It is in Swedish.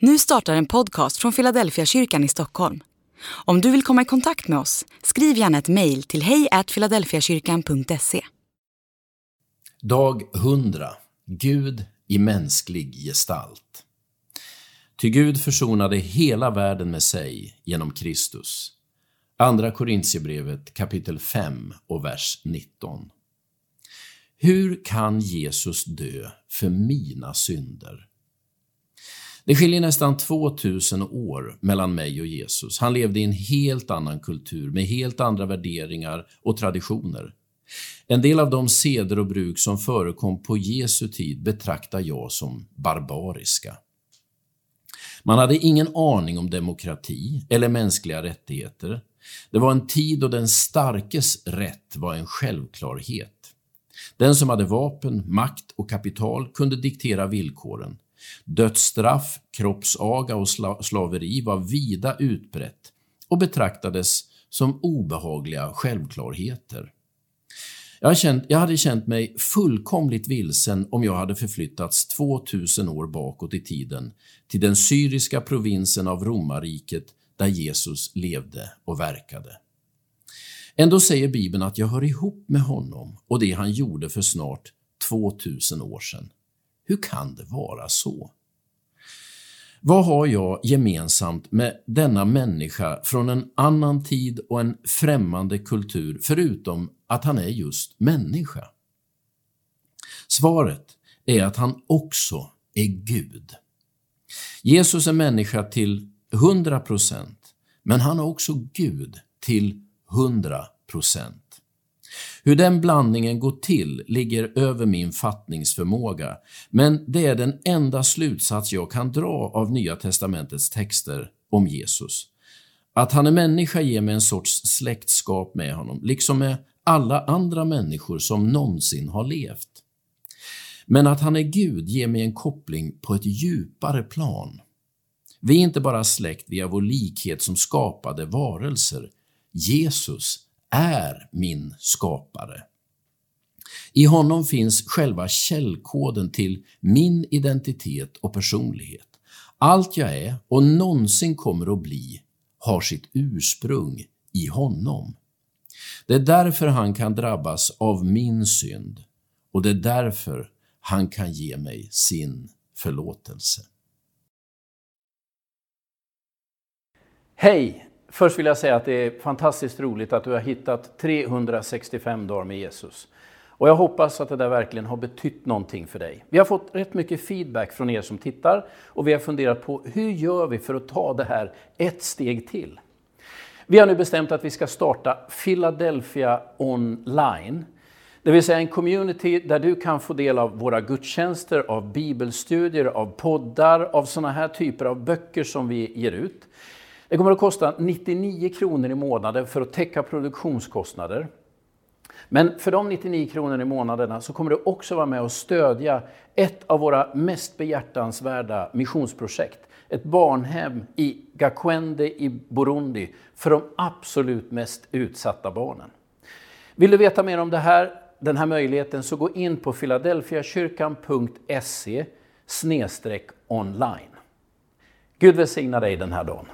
Nu startar en podcast från Philadelphia kyrkan i Stockholm. Om du vill komma i kontakt med oss, skriv gärna ett mejl till hejfiladelfiakyrkan.se. Dag 100 Gud i mänsklig gestalt. Ty Gud försonade hela världen med sig genom Kristus. Andra Korintierbrevet kapitel 5 och vers 19. Hur kan Jesus dö för mina synder? Det skiljer nästan 2000 år mellan mig och Jesus. Han levde i en helt annan kultur med helt andra värderingar och traditioner. En del av de seder och bruk som förekom på Jesu tid betraktar jag som barbariska. Man hade ingen aning om demokrati eller mänskliga rättigheter. Det var en tid då den starkes rätt var en självklarhet. Den som hade vapen, makt och kapital kunde diktera villkoren. Dödsstraff, kroppsaga och slaveri var vida utbrett och betraktades som obehagliga självklarheter. Jag, känt, jag hade känt mig fullkomligt vilsen om jag hade förflyttats 2000 år bakåt i tiden till den syriska provinsen av romarriket där Jesus levde och verkade. Ändå säger Bibeln att jag hör ihop med honom och det han gjorde för snart 2000 år sedan. Hur kan det vara så? Vad har jag gemensamt med denna människa från en annan tid och en främmande kultur förutom att han är just människa? Svaret är att han också är Gud. Jesus är människa till 100 procent, men han är också Gud till 100 procent. Hur den blandningen går till ligger över min fattningsförmåga, men det är den enda slutsats jag kan dra av Nya testamentets texter om Jesus. Att han är människa ger mig en sorts släktskap med honom, liksom med alla andra människor som någonsin har levt. Men att han är Gud ger mig en koppling på ett djupare plan. Vi är inte bara släkt via vår likhet som skapade varelser. Jesus är min skapare. I honom finns själva källkoden till min identitet och personlighet. Allt jag är och någonsin kommer att bli har sitt ursprung i honom. Det är därför han kan drabbas av min synd och det är därför han kan ge mig sin förlåtelse. Hej! Först vill jag säga att det är fantastiskt roligt att du har hittat 365 dagar med Jesus. Och jag hoppas att det där verkligen har betytt någonting för dig. Vi har fått rätt mycket feedback från er som tittar och vi har funderat på hur gör vi för att ta det här ett steg till? Vi har nu bestämt att vi ska starta Philadelphia online. Det vill säga en community där du kan få del av våra gudstjänster, av bibelstudier, av poddar, av sådana här typer av böcker som vi ger ut. Det kommer att kosta 99 kronor i månaden för att täcka produktionskostnader. Men för de 99 kronor i månaderna så kommer du också vara med och stödja ett av våra mest behjärtansvärda missionsprojekt. Ett barnhem i Gakwende i Burundi för de absolut mest utsatta barnen. Vill du veta mer om det här, den här möjligheten så gå in på filadelfiakyrkan.se online. Gud välsigna dig den här dagen.